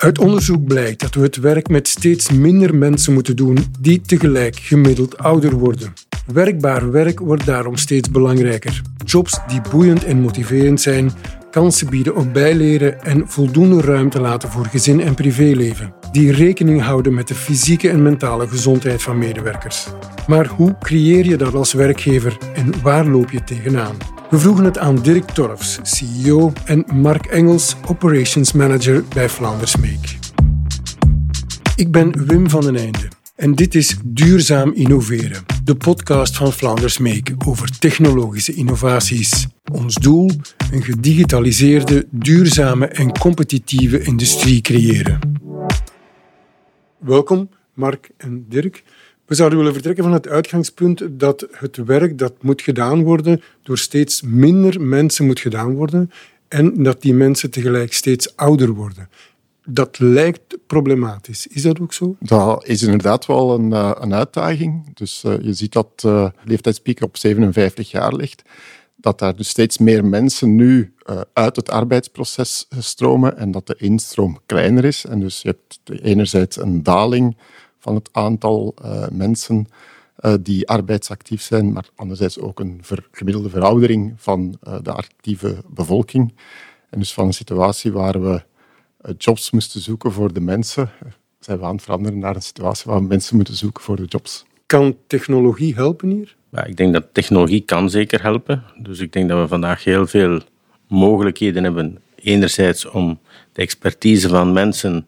Uit onderzoek blijkt dat we het werk met steeds minder mensen moeten doen die tegelijk gemiddeld ouder worden. Werkbaar werk wordt daarom steeds belangrijker. Jobs die boeiend en motiverend zijn, kansen bieden op bijleren en voldoende ruimte laten voor gezin en privéleven, die rekening houden met de fysieke en mentale gezondheid van medewerkers. Maar hoe creëer je dat als werkgever en waar loop je tegenaan? We vroegen het aan Dirk Torfs, CEO, en Mark Engels, Operations Manager bij Flanders Make. Ik ben Wim van den Einde en dit is Duurzaam Innoveren, de podcast van Flanders Make over technologische innovaties. Ons doel: een gedigitaliseerde, duurzame en competitieve industrie creëren. Welkom, Mark en Dirk. We zouden willen vertrekken van het uitgangspunt dat het werk dat moet gedaan worden door steeds minder mensen moet gedaan worden en dat die mensen tegelijk steeds ouder worden. Dat lijkt problematisch. Is dat ook zo? Dat is inderdaad wel een, uh, een uitdaging. Dus uh, je ziet dat uh, leeftijdspiek op 57 jaar ligt. Dat daar dus steeds meer mensen nu uit het arbeidsproces stromen en dat de instroom kleiner is. En dus je hebt enerzijds een daling van het aantal uh, mensen die arbeidsactief zijn, maar anderzijds ook een gemiddelde veroudering van de actieve bevolking. En dus van een situatie waar we jobs moesten zoeken voor de mensen, zijn we aan het veranderen naar een situatie waar we mensen moeten zoeken voor de jobs. Kan technologie helpen hier? Ik denk dat technologie kan zeker helpen. Dus ik denk dat we vandaag heel veel mogelijkheden hebben. Enerzijds om de expertise van mensen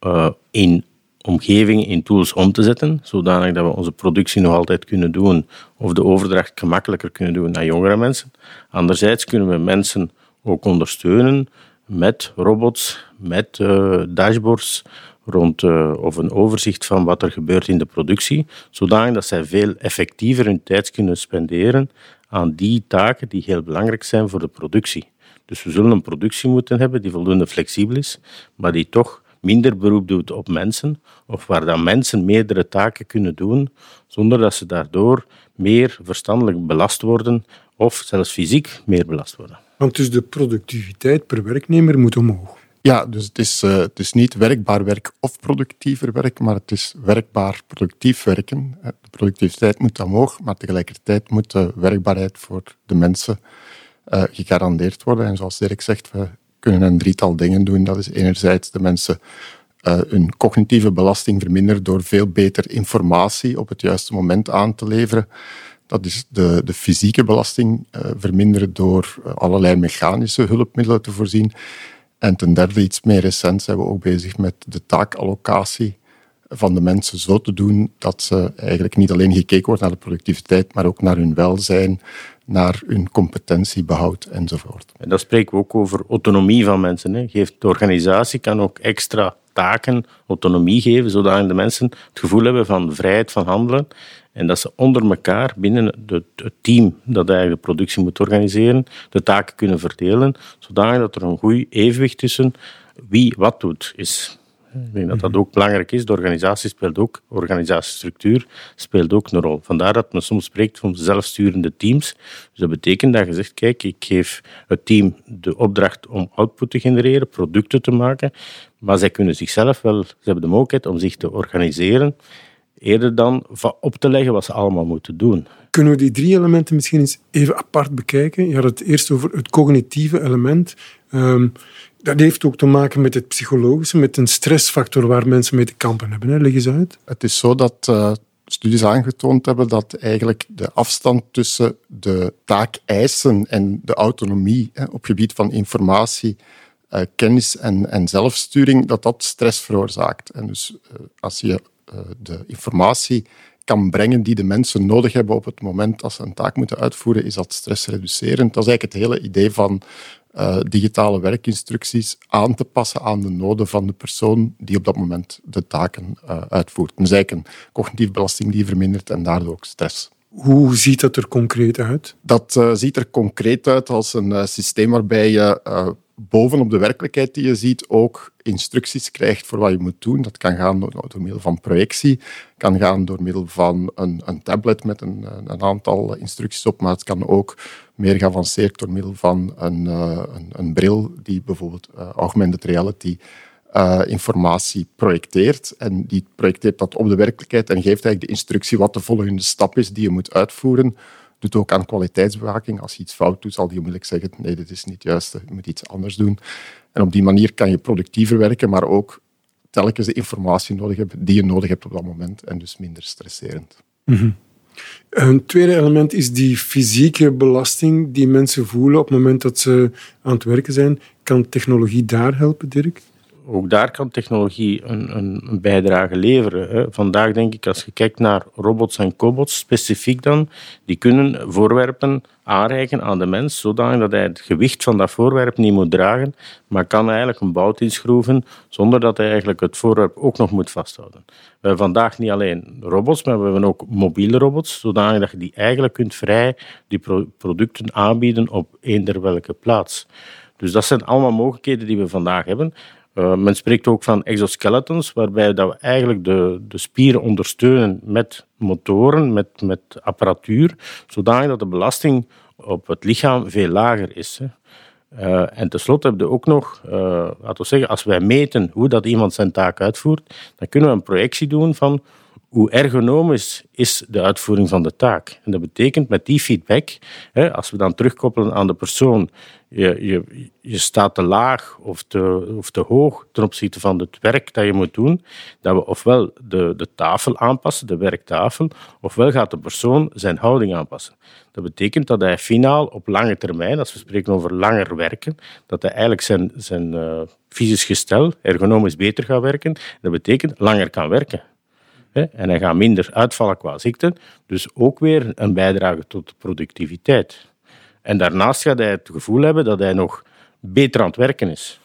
uh, in omgeving in tools om te zetten, zodanig dat we onze productie nog altijd kunnen doen of de overdracht gemakkelijker kunnen doen naar jongere mensen. Anderzijds kunnen we mensen ook ondersteunen met robots, met uh, dashboards rond uh, of een overzicht van wat er gebeurt in de productie, zodanig dat zij veel effectiever hun tijd kunnen spenderen aan die taken die heel belangrijk zijn voor de productie. Dus we zullen een productie moeten hebben die voldoende flexibel is, maar die toch minder beroep doet op mensen, of waar dan mensen meerdere taken kunnen doen, zonder dat ze daardoor meer verstandelijk belast worden of zelfs fysiek meer belast worden. Want dus de productiviteit per werknemer moet omhoog. Ja, dus het is, uh, het is niet werkbaar werk of productiever werk, maar het is werkbaar productief werken. De productiviteit moet omhoog, maar tegelijkertijd moet de werkbaarheid voor de mensen uh, gegarandeerd worden. En zoals Dirk zegt, we kunnen een drietal dingen doen. Dat is enerzijds de mensen uh, hun cognitieve belasting verminderen door veel beter informatie op het juiste moment aan te leveren. Dat is de, de fysieke belasting uh, verminderen door uh, allerlei mechanische hulpmiddelen te voorzien. En ten derde, iets meer recent, zijn we ook bezig met de taakallocatie van de mensen zo te doen dat ze eigenlijk niet alleen gekeken wordt naar de productiviteit, maar ook naar hun welzijn, naar hun competentiebehoud enzovoort. En dat spreken we ook over autonomie van mensen. Hè. Geeft de organisatie kan ook extra taken, autonomie geven, zodat de mensen het gevoel hebben van vrijheid van handelen en dat ze onder elkaar binnen het team dat eigenlijk de productie moet organiseren, de taken kunnen verdelen, zodat er een goed evenwicht tussen wie wat doet is. Ik denk dat dat ook belangrijk is. De organisatie speelt ook, organisatiestructuur speelt ook een rol. Vandaar dat men soms spreekt van zelfsturende teams. Dus dat betekent dat je zegt, kijk, ik geef het team de opdracht om output te genereren, producten te maken, maar zij kunnen zichzelf wel, ze hebben de mogelijkheid om zich te organiseren, eerder dan op te leggen wat ze allemaal moeten doen. Kunnen we die drie elementen misschien eens even apart bekijken? Je had het eerst over het cognitieve element. Um, dat heeft ook te maken met het psychologische, met een stressfactor waar mensen mee te kampen hebben. Hè? Leg eens uit. Het is zo dat uh, studies aangetoond hebben dat eigenlijk de afstand tussen de taakeisen en de autonomie hè, op gebied van informatie, uh, kennis en, en zelfsturing, dat dat stress veroorzaakt. En dus uh, als je de informatie kan brengen die de mensen nodig hebben op het moment dat ze een taak moeten uitvoeren, is dat stressreducerend. Dat is eigenlijk het hele idee van uh, digitale werkinstructies aan te passen aan de noden van de persoon die op dat moment de taken uh, uitvoert. Dus eigenlijk een cognitieve belasting die vermindert en daardoor ook stress. Hoe ziet dat er concreet uit? Dat uh, ziet er concreet uit als een systeem waarbij je bovenop de werkelijkheid die je ziet ook instructies krijgt voor wat je moet doen. Dat kan gaan door, middel van projectie, kan gaan door middel van een, een tablet met een, een, aantal instructies op, maar het kan ook meer geavanceerd door middel van een, uh, een, een, bril die bijvoorbeeld uh, augmented reality uh, informatie projecteert. En die projecteert dat op de werkelijkheid en geeft eigenlijk de instructie wat de volgende stap is die je moet uitvoeren. Doet ook aan kwaliteitsbewaking. Als je iets fout doet, zal die onmiddellijk zeggen: nee, dit is niet juist, je moet iets anders doen. En op die manier kan je productiever werken, maar ook telkens de informatie nodig hebben die je nodig hebt op dat moment en dus minder stresserend. Mhm. Een tweede element is die fysieke belasting die mensen voelen op het moment dat ze aan het werken zijn. Kan technologie daar helpen, Dirk? Ook daar kan technologie een, een, bijdrage leveren. Hè. Vandaag denk ik, als je kijkt naar robots en cobots, specifiek dan, die kunnen voorwerpen aanreiken aan de mens, zodanig dat hij het gewicht van dat voorwerp niet moet dragen, maar kan eigenlijk een bout inschroeven zonder dat hij eigenlijk het voorwerp ook nog moet vasthouden. We hebben vandaag niet alleen robots, maar we hebben ook mobiele robots, zodanig dat je die eigenlijk kunt vrij die producten aanbieden op eender welke plaats. Dus dat zijn allemaal mogelijkheden die we vandaag hebben. Uh, men spreekt ook van exoskeletons, waarbij dat we eigenlijk de, de spieren ondersteunen met motoren, met, met apparatuur, zodanig dat de belasting op het lichaam veel lager is. Hè. Uh, en tenslotte hebben we ook nog, uh, laten we zeggen, als wij meten hoe dat iemand zijn taak uitvoert, dan kunnen we een projectie doen van hoe ergonomisch is de uitvoering van de taak. En dat betekent met die feedback, als we dan terugkoppelen aan de persoon, je, je, staat te laag of te, of te hoog ten opzichte van het werk dat je moet doen, dat we ofwel de, de tafel aanpassen, de werktafel, ofwel gaat de persoon zijn houding aanpassen. Dat betekent dat hij finaal op lange termijn, als we spreken over langer werken, dat hij eigenlijk zijn, zijn uh, fysisch gestel ergonomisch beter gaat werken. Dat betekent langer kan werken. En hij gaat minder uitvallen qua ziekte, dus ook weer een bijdrage tot productiviteit. En daarnaast gaat hij het gevoel hebben dat hij nog beter aan het werken is.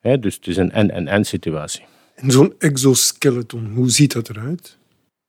Dus het is een en-en-en situatie. En zo'n exoskeleton, hoe ziet dat eruit?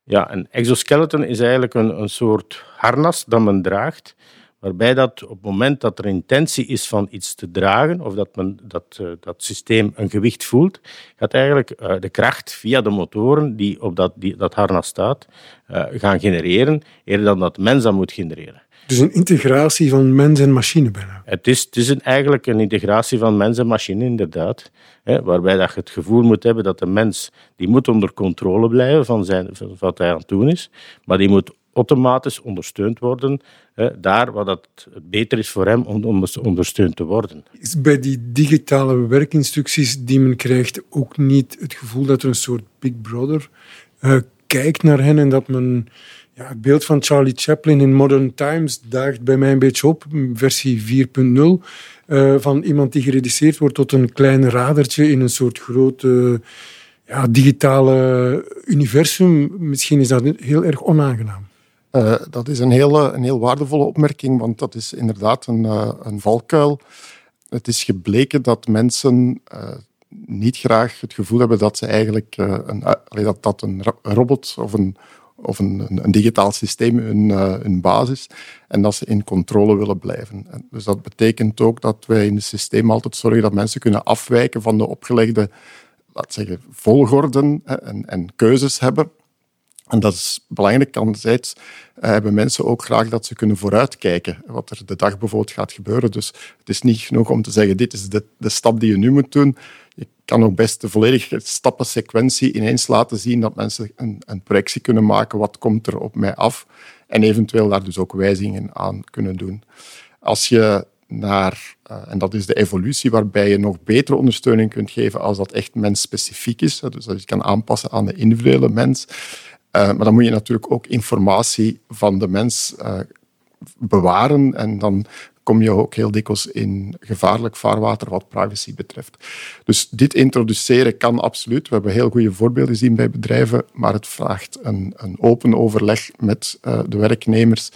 Ja, een exoskeleton is eigenlijk een, een soort harnas dat men draagt, waarbij dat op het moment dat er intentie is van iets te dragen, of dat men dat, uh, dat systeem een gewicht voelt, gaat eigenlijk uh, de kracht via de motoren die op dat, die, dat harnas staat, uh, gaan genereren, eerder dan dat mens dat moet genereren. Dus een integratie van mens en machine bijna. Het is, het is een, eigenlijk een integratie van mens en machine, inderdaad. Hè, waarbij dat je het gevoel moet hebben dat de mens die moet onder controle blijven van, zijn, van wat hij aan het doen is, maar die moet automatisch ondersteund worden, hè, daar waar dat het beter is voor hem om ondersteund te worden. Is bij die digitale werkinstructies die men krijgt ook niet het gevoel dat er een soort Big Brother uh, kijkt naar hen en dat men ja, het beeld van Charlie Chaplin in Modern Times daagt bij mij een beetje op, versie 4.0, uh, van iemand die gereduceerd wordt tot een klein radertje in een soort grote ja, digitale universum. Misschien is dat heel erg onaangenaam. Uh, dat is een heel, een heel waardevolle opmerking, want dat is inderdaad een, uh, een valkuil. Het is gebleken dat mensen uh, niet graag het gevoel hebben dat ze eigenlijk een, dat, dat een robot of een, of een, een, digitaal systeem hun, hun basis en dat ze in controle willen blijven. En dus dat betekent ook dat wij in het systeem altijd zorgen dat mensen kunnen afwijken van de opgelegde laat zeggen, volgorden en, en keuzes hebben. En dat is belangrijk. Anderzijds uh, hebben mensen ook graag dat ze kunnen vooruitkijken wat er de dag bijvoorbeeld gaat gebeuren. Dus het is niet genoeg om te zeggen, dit is de, de stap die je nu moet doen. Je kan ook best de volledige stappensequentie ineens laten zien, dat mensen een, een projectie kunnen maken, wat komt er op mij af, en eventueel daar dus ook wijzigingen aan kunnen doen. Als je naar, uh, en dat is de evolutie, waarbij je nog betere ondersteuning kunt geven als dat echt mensspecifiek is, dus dat je kan aanpassen aan de individuele mens, maar dan moet je natuurlijk ook informatie van de mens uh, bewaren en dan kom je ook heel dikwijls in gevaarlijk vaarwater wat privacy betreft. Dus dit introduceren kan absoluut. We hebben heel goede voorbeelden gezien bij bedrijven, maar het vraagt een, een open overleg met uh, de werknemers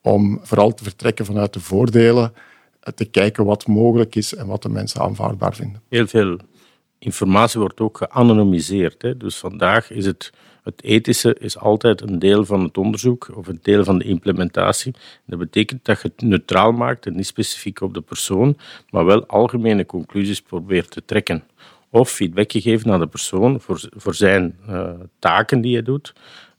om vooral te vertrekken vanuit de voordelen, te kijken wat mogelijk is en wat de mensen aanvaardbaar vinden. Heel veel informatie wordt ook geanonimiseerd. Hè. Dus vandaag is het het ethische is altijd een deel van het onderzoek of een deel van de implementatie. Dat betekent dat je het neutraal maakt en niet specifiek op de persoon, maar wel algemene conclusies probeert te trekken. Of feedback geven aan de persoon voor, zijn uh, taken die hij doet.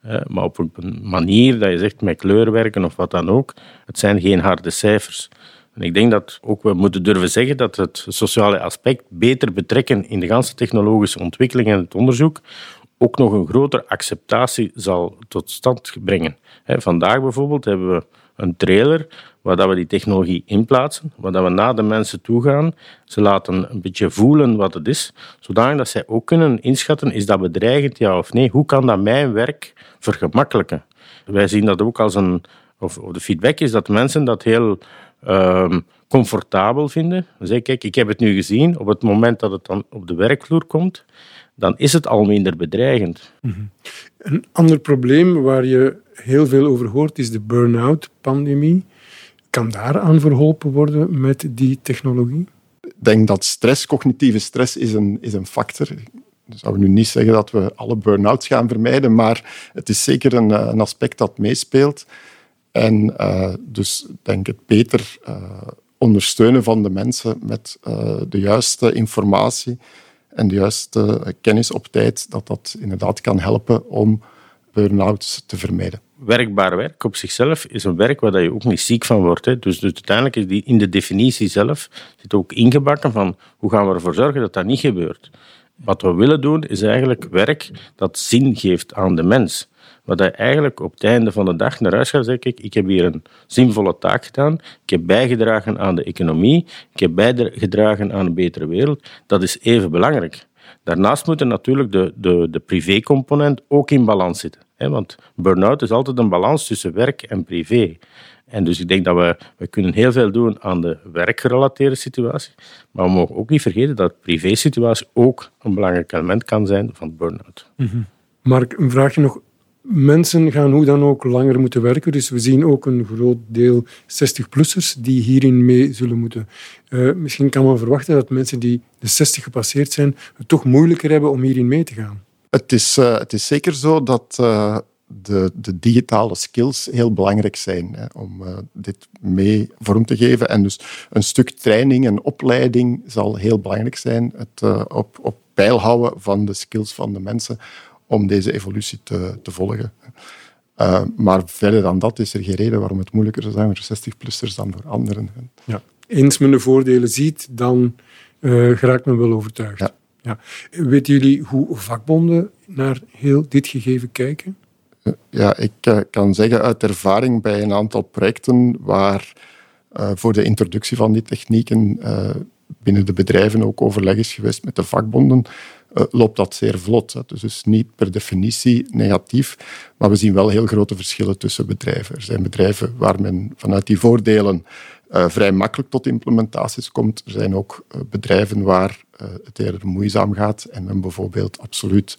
Uh, maar op een manier dat je zegt met kleur werken of wat dan ook. Het zijn geen harde cijfers. En ik denk dat ook we moeten durven zeggen dat het sociale aspect beter betrekken in de ganse technologische ontwikkeling en het onderzoek ook nog een grotere acceptatie zal tot stand brengen. Vandaag bijvoorbeeld hebben we een trailer waar we die technologie inplaatsen, waar we naar de mensen toe gaan. Ze laten een beetje voelen wat het is, zodat zij ook kunnen inschatten, is dat bedreigend, ja of nee? Hoe kan dat mijn werk vergemakkelijken? Wij zien dat ook als een... Of, de feedback is dat mensen dat heel uh, comfortabel vinden. Zeg, kijk, ik heb het nu gezien, op het moment dat het dan op de werkvloer komt, dan is het al minder bedreigend. Mhm. Een ander probleem waar je heel veel over hoort is de burn-out-pandemie. Kan daaraan verholpen worden met die technologie? Ik denk dat stress, cognitieve stress, is een, is een factor. Ik zou nu niet zeggen dat we alle burn-outs gaan vermijden, maar het is zeker een, een aspect dat meespeelt. En uh, dus denk het beter uh, ondersteunen van de mensen met uh, de juiste informatie en de juiste kennis op tijd, dat dat inderdaad kan helpen om burn-outs te vermijden. Werkbaar werk op zichzelf is een werk waar je ook niet ziek van wordt. Hè. Dus, dus uiteindelijk is die in de definitie zelf zit ook ingebakken van hoe gaan we ervoor zorgen dat dat niet gebeurt. Wat we willen doen is eigenlijk werk dat zin geeft aan de mens. Wat hij eigenlijk op het einde van de dag naar huis gaat zeggen, ik heb hier een zinvolle taak gedaan, ik heb bijgedragen aan de economie, ik heb bijgedragen aan een betere wereld. Dat is even belangrijk. Daarnaast moet er natuurlijk de, de, de privécomponent ook in balans zitten. Hè? Want burn-out is altijd een balans tussen werk en privé. En dus ik denk dat we, we kunnen heel veel doen aan de werkgerelateerde situatie. Maar we mogen ook niet vergeten dat de privésituatie ook een belangrijk element kan zijn van burn-out. Mm Mark, een vraagje nog Mensen gaan hoe dan ook langer moeten werken. Dus we zien ook een groot deel 60-plussers die hierin mee zullen moeten. Uh, misschien kan men verwachten dat mensen die de 60 gepasseerd zijn, het toch moeilijker hebben om hierin mee te gaan. Het is, uh, het is zeker zo dat uh, de, de, digitale skills heel belangrijk zijn hè, om dit mee vorm te geven. En dus een stuk training en opleiding zal heel belangrijk zijn. Het op, op peil houden van de skills van de mensen om deze evolutie te, te volgen. Uh, maar verder dan dat is er geen reden waarom het moeilijker zou zijn voor 60-plussers dan voor anderen. Ja. Eens men de voordelen ziet, dan uh, geraakt men wel overtuigd. Ja. Ja. Weten jullie hoe vakbonden naar heel dit gegeven kijken? Ja, ik kan zeggen uit ervaring bij een aantal projecten waar voor de introductie van die technieken binnen de bedrijven ook overleg is geweest met de vakbonden, loopt dat zeer vlot. Dus is niet per definitie negatief, maar we zien wel heel grote verschillen tussen bedrijven. Er zijn bedrijven waar men vanuit die voordelen uh, vrij makkelijk tot implementaties komt. Er zijn ook uh, bedrijven waar het eerder moeizaam gaat en men bijvoorbeeld absoluut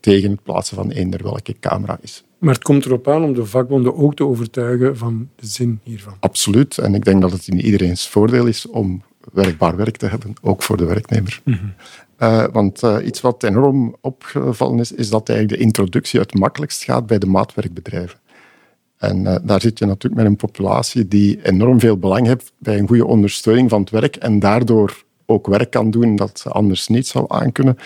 tegen het plaatsen van eender welke camera is. Maar het komt erop aan om de vakbonden ook te overtuigen van de zin hiervan. Absoluut. En ik denk dat het in iedereen's voordeel is om werkbaar werk te hebben, ook voor de werknemer. Mm uh, want uh, iets wat enorm opgevallen is, is dat eigenlijk de introductie het makkelijkst gaat bij de maatwerkbedrijven. En uh, daar zit je natuurlijk met een populatie die enorm veel belang heeft bij een goede ondersteuning van het werk en daardoor ook werk kan doen dat ze anders niet zou aankunnen.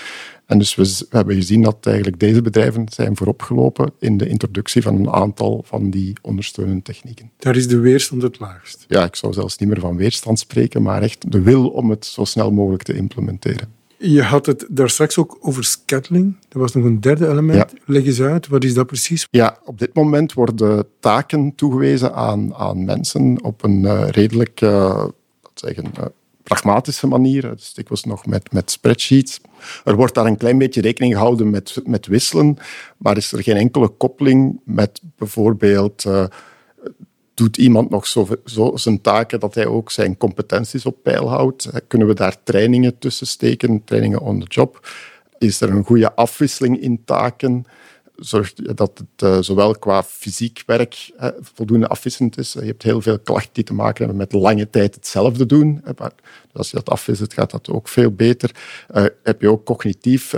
En dus we, we, hebben gezien dat eigenlijk deze bedrijven zijn vooropgelopen in de introductie van een aantal van die ondersteunende technieken. Daar is de weerstand het laagst. Ja, ik zou zelfs niet meer van weerstand spreken, maar echt de wil om het zo snel mogelijk te implementeren. Je had het daar straks ook over scheduling. Dat was nog een derde element. Leg eens uit, wat is dat precies? Ja, op dit moment worden taken toegewezen aan, aan mensen op een uh, redelijk uh, zeggen, uh, pragmatische manier. Dus dikwijls nog met, met spreadsheets. Er wordt daar een klein beetje rekening gehouden met, met wisselen, maar is er geen enkele koppeling met bijvoorbeeld doet iemand nog zo, zo, zijn taken dat hij ook zijn competenties op peil houdt? Kunnen we daar trainingen tussen steken, trainingen on the job? Is er een goede afwisseling in taken? Zorgt dat het uh, zowel qua fysiek werk uh, voldoende afwisselend is. Je hebt heel veel klachten die te maken hebben met lange tijd hetzelfde doen. Als je dat afwisselt, gaat dat ook veel beter. Uh, heb je ook cognitief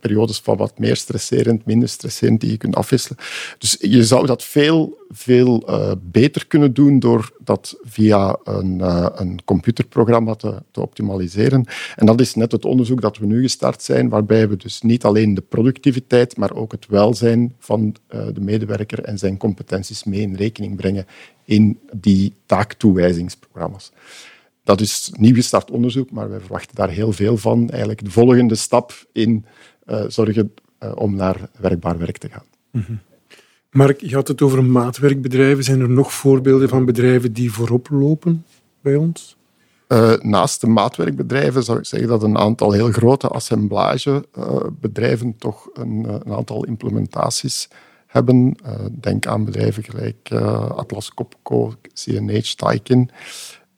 periodes van wat meer stresserend, minder stresserend die je kunt afwisselen. Dus je zou dat veel, veel beter kunnen doen door dat via een, een computerprogramma te, te optimaliseren. En dat is net het onderzoek dat we nu gestart zijn, waarbij we dus niet alleen de productiviteit, maar ook het welzijn van de medewerker en zijn competenties mee in rekening brengen in die taaktoewijzingsprogramma's. Dat is nieuw gestart onderzoek, maar wij verwachten daar heel veel van. Eigenlijk de volgende stap in zorgen om naar werkbaar werk te gaan. Mm Mark, je had het over maatwerkbedrijven. Zijn er nog voorbeelden van bedrijven die voorop lopen bij ons? Uh, naast de maatwerkbedrijven zou ik zeggen dat een aantal heel grote assemblagebedrijven toch een, eh, een, aantal implementaties hebben. Denk aan bedrijven gelijk Atlas Copco, CNH, Taikin.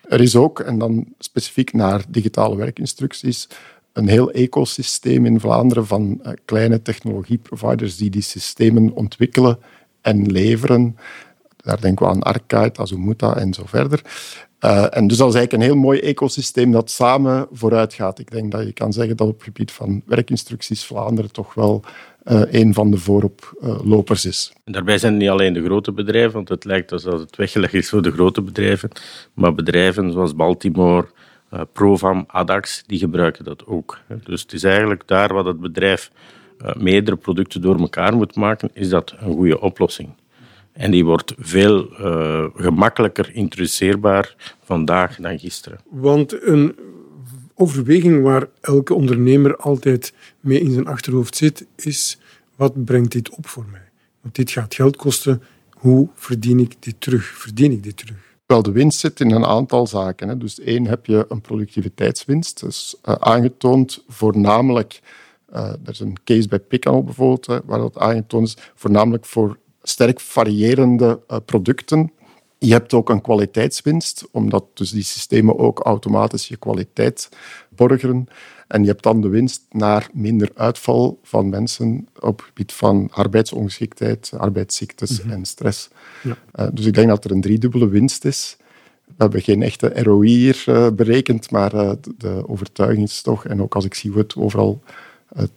Er is ook, en dan specifiek naar digitale werkinstructies, een heel ecosysteem in Vlaanderen van kleine technologieproviders die die systemen ontwikkelen en leveren. Daar denken we aan Arcade, Azumuta en zo verder. Uh, en dus dat is eigenlijk een heel mooi ecosysteem dat samen vooruit gaat. Ik denk dat je kan zeggen dat op het gebied van werkinstructies Vlaanderen toch wel uh, een van de vooroplopers uh, is. En daarbij zijn het niet alleen de grote bedrijven, want het lijkt alsof het weggelegd is voor de grote bedrijven, maar bedrijven zoals Baltimore, uh, Provam, Adax, die gebruiken dat ook. Dus het is eigenlijk daar wat het bedrijf uh, meerdere producten door elkaar moet maken, is dat een goede oplossing. En die wordt veel uh, gemakkelijker introduceerbaar vandaag dan gisteren. Want een overweging waar elke ondernemer altijd mee in zijn achterhoofd zit, is wat brengt dit op voor mij? Want dit gaat geld kosten. Hoe verdien ik dit terug? Verdien ik dit terug? Wel, de winst zit in een aantal zaken. Hè. Dus één heb je een productiviteitswinst. Dus uh, aangetoond voornamelijk, uh, er is een case bij Picanol bijvoorbeeld, waar dat aangetoond is, voornamelijk voor sterk variërende uh, producten. Je hebt ook een kwaliteitswinst, omdat dus die systemen ook automatisch je kwaliteit borgeren. En je hebt dan de winst naar minder uitval van mensen op het gebied van arbeidsongeschiktheid, arbeidsziektes mhm. en stress. Ja. Uh, dus ik denk dat er een driedubbele winst is. We hebben geen echte ROI hier uh, berekend, maar uh, de overtuiging is toch, en ook als ik zie hoe het overal eh,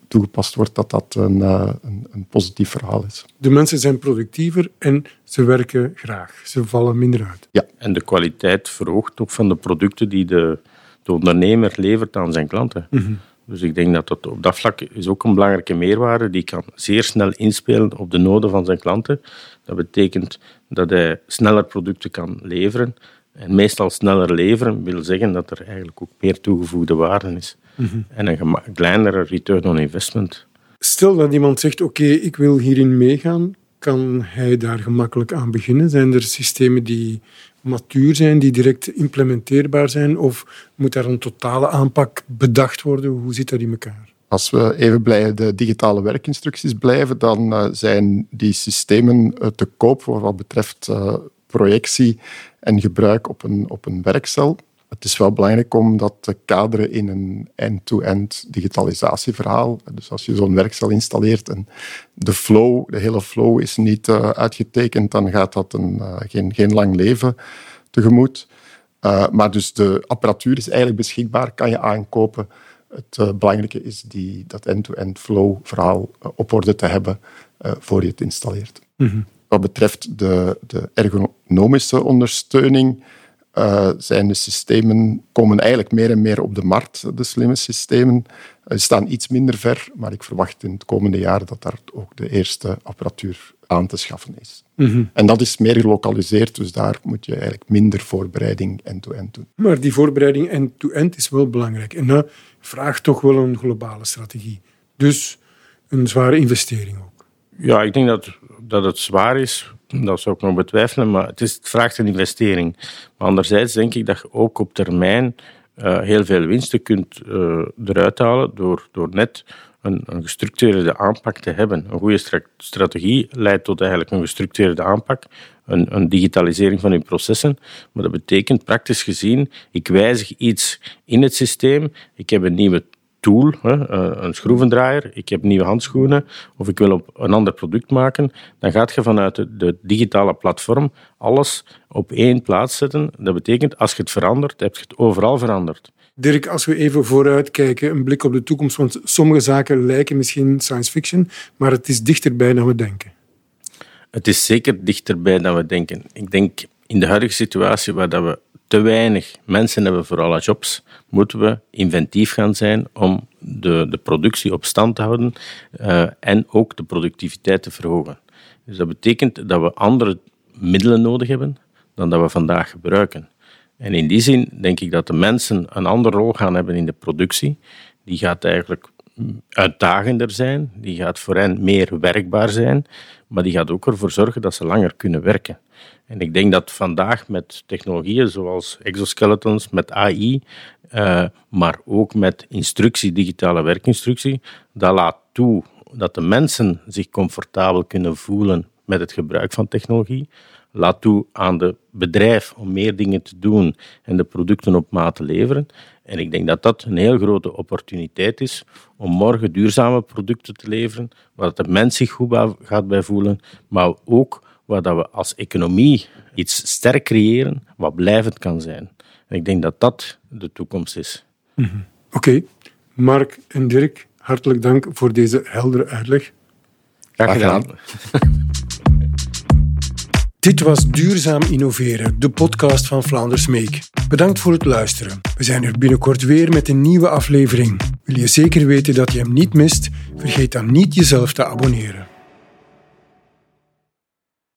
toegepast wordt, dat dat een, eh, een, een, positief verhaal is. De mensen zijn productiever en ze werken graag. Ze vallen minder uit. Ja, en de kwaliteit verhoogt ook van de producten die de, de ondernemer levert aan zijn klanten. Mm Dus ik denk dat dat op dat vlak is ook een belangrijke meerwaarde. Die kan zeer snel inspelen op de noden van zijn klanten. Dat betekent dat hij sneller producten kan leveren. En meestal sneller leveren wil zeggen dat er eigenlijk ook meer toegevoegde waarde is. Mhm. En een kleinere return on investment. Stel dat iemand zegt, oké, ik wil hierin meegaan, kan hij daar gemakkelijk aan beginnen? Zijn er systemen die matuur zijn, die direct implementeerbaar zijn? Of moet daar een totale aanpak bedacht worden? Hoe zit dat in elkaar? Als we even bij de digitale werkinstructies blijven, dan uh, zijn die systemen uh, te koop voor wat betreft uh, projectie en gebruik op een, op een werkcel. Het is wel belangrijk om dat te kaderen in een end-to-end digitalisatieverhaal. Dus als je zo'n werkcel installeert en de flow, de hele flow is niet uh, uitgetekend, dan gaat dat een, uh, geen, geen lang leven tegemoet. Uh, maar dus de apparatuur is eigenlijk beschikbaar, kan je aankopen. Het belangrijke is die, dat end-to-end flow verhaal op orde te hebben voor je het installeert. Mm Wat betreft de, de ergonomische ondersteuning, uh, zijn de systemen, komen eigenlijk meer en meer op de markt, de slimme systemen. Ze staan iets minder ver, maar ik verwacht in het komende jaar dat daar ook de eerste apparatuur aan te schaffen is. Mhm. En dat is meer gelokaliseerd, dus daar moet je eigenlijk minder voorbereiding end-to-end doen. Maar die voorbereiding end-to-end is wel belangrijk en dat vraagt toch wel een globale strategie. Dus een zware investering ook. Ja, ik denk dat, dat het zwaar is dat zou ik nog betwijfelen, maar het, is, vraagt een investering. Maar anderzijds denk ik dat je ook op termijn uh, heel veel winsten kunt uh, eruit halen door, door net een, een, gestructureerde aanpak te hebben. Een goede strategie leidt tot eigenlijk een gestructureerde aanpak, een, een, digitalisering van je processen. Maar dat betekent praktisch gezien, ik wijzig iets in het systeem, ik heb een nieuwe tool, eh, een schroevendraaier, ik heb nieuwe handschoenen of ik wil op een ander product maken, dan gaat je vanuit de, digitale platform alles op één plaats zetten. Dat betekent, als je het verandert, heb je het overal veranderd. Dirk, als we even vooruit kijken, een blik op de toekomst, want sommige zaken lijken misschien science fiction, maar het is dichterbij dan we denken. Het is zeker dichterbij dan we denken. Ik denk in de huidige situatie waar dat we te weinig mensen hebben voor alle jobs, moeten we inventief gaan zijn om de, de productie op stand te houden uh, en ook de productiviteit te verhogen. Dus dat betekent dat we andere middelen nodig hebben dan dat we vandaag gebruiken. En in die zin denk ik dat de mensen een andere rol gaan hebben in de productie. Die gaat eigenlijk uitdagender zijn, die gaat voor hen meer werkbaar zijn, maar die gaat ook ervoor zorgen dat ze langer kunnen werken. En ik denk dat vandaag met technologieën zoals exoskeletons, met AI, uh, maar ook met instructie, digitale werkinstructie, dat laat toe dat de mensen zich comfortabel kunnen voelen met het gebruik van technologie. Laat toe aan de bedrijf om meer dingen te doen en de producten op maat te leveren. En ik denk dat dat een heel grote opportuniteit is om morgen duurzame producten te leveren, waar de mens zich goed gaat bij voelen, maar ook waar dat we als economie iets sterk creëren wat blijvend kan zijn. En ik denk dat dat de toekomst is. Mm -hmm. Oké, Mark en Dirk, hartelijk dank voor deze heldere uitleg. Graag gedaan. Dit was Duurzaam Innoveren, de podcast van Vlaanders Make. Bedankt voor het luisteren. We zijn er binnenkort weer met een nieuwe aflevering. Wil je zeker weten dat je hem niet mist? Vergeet dan niet jezelf te abonneren.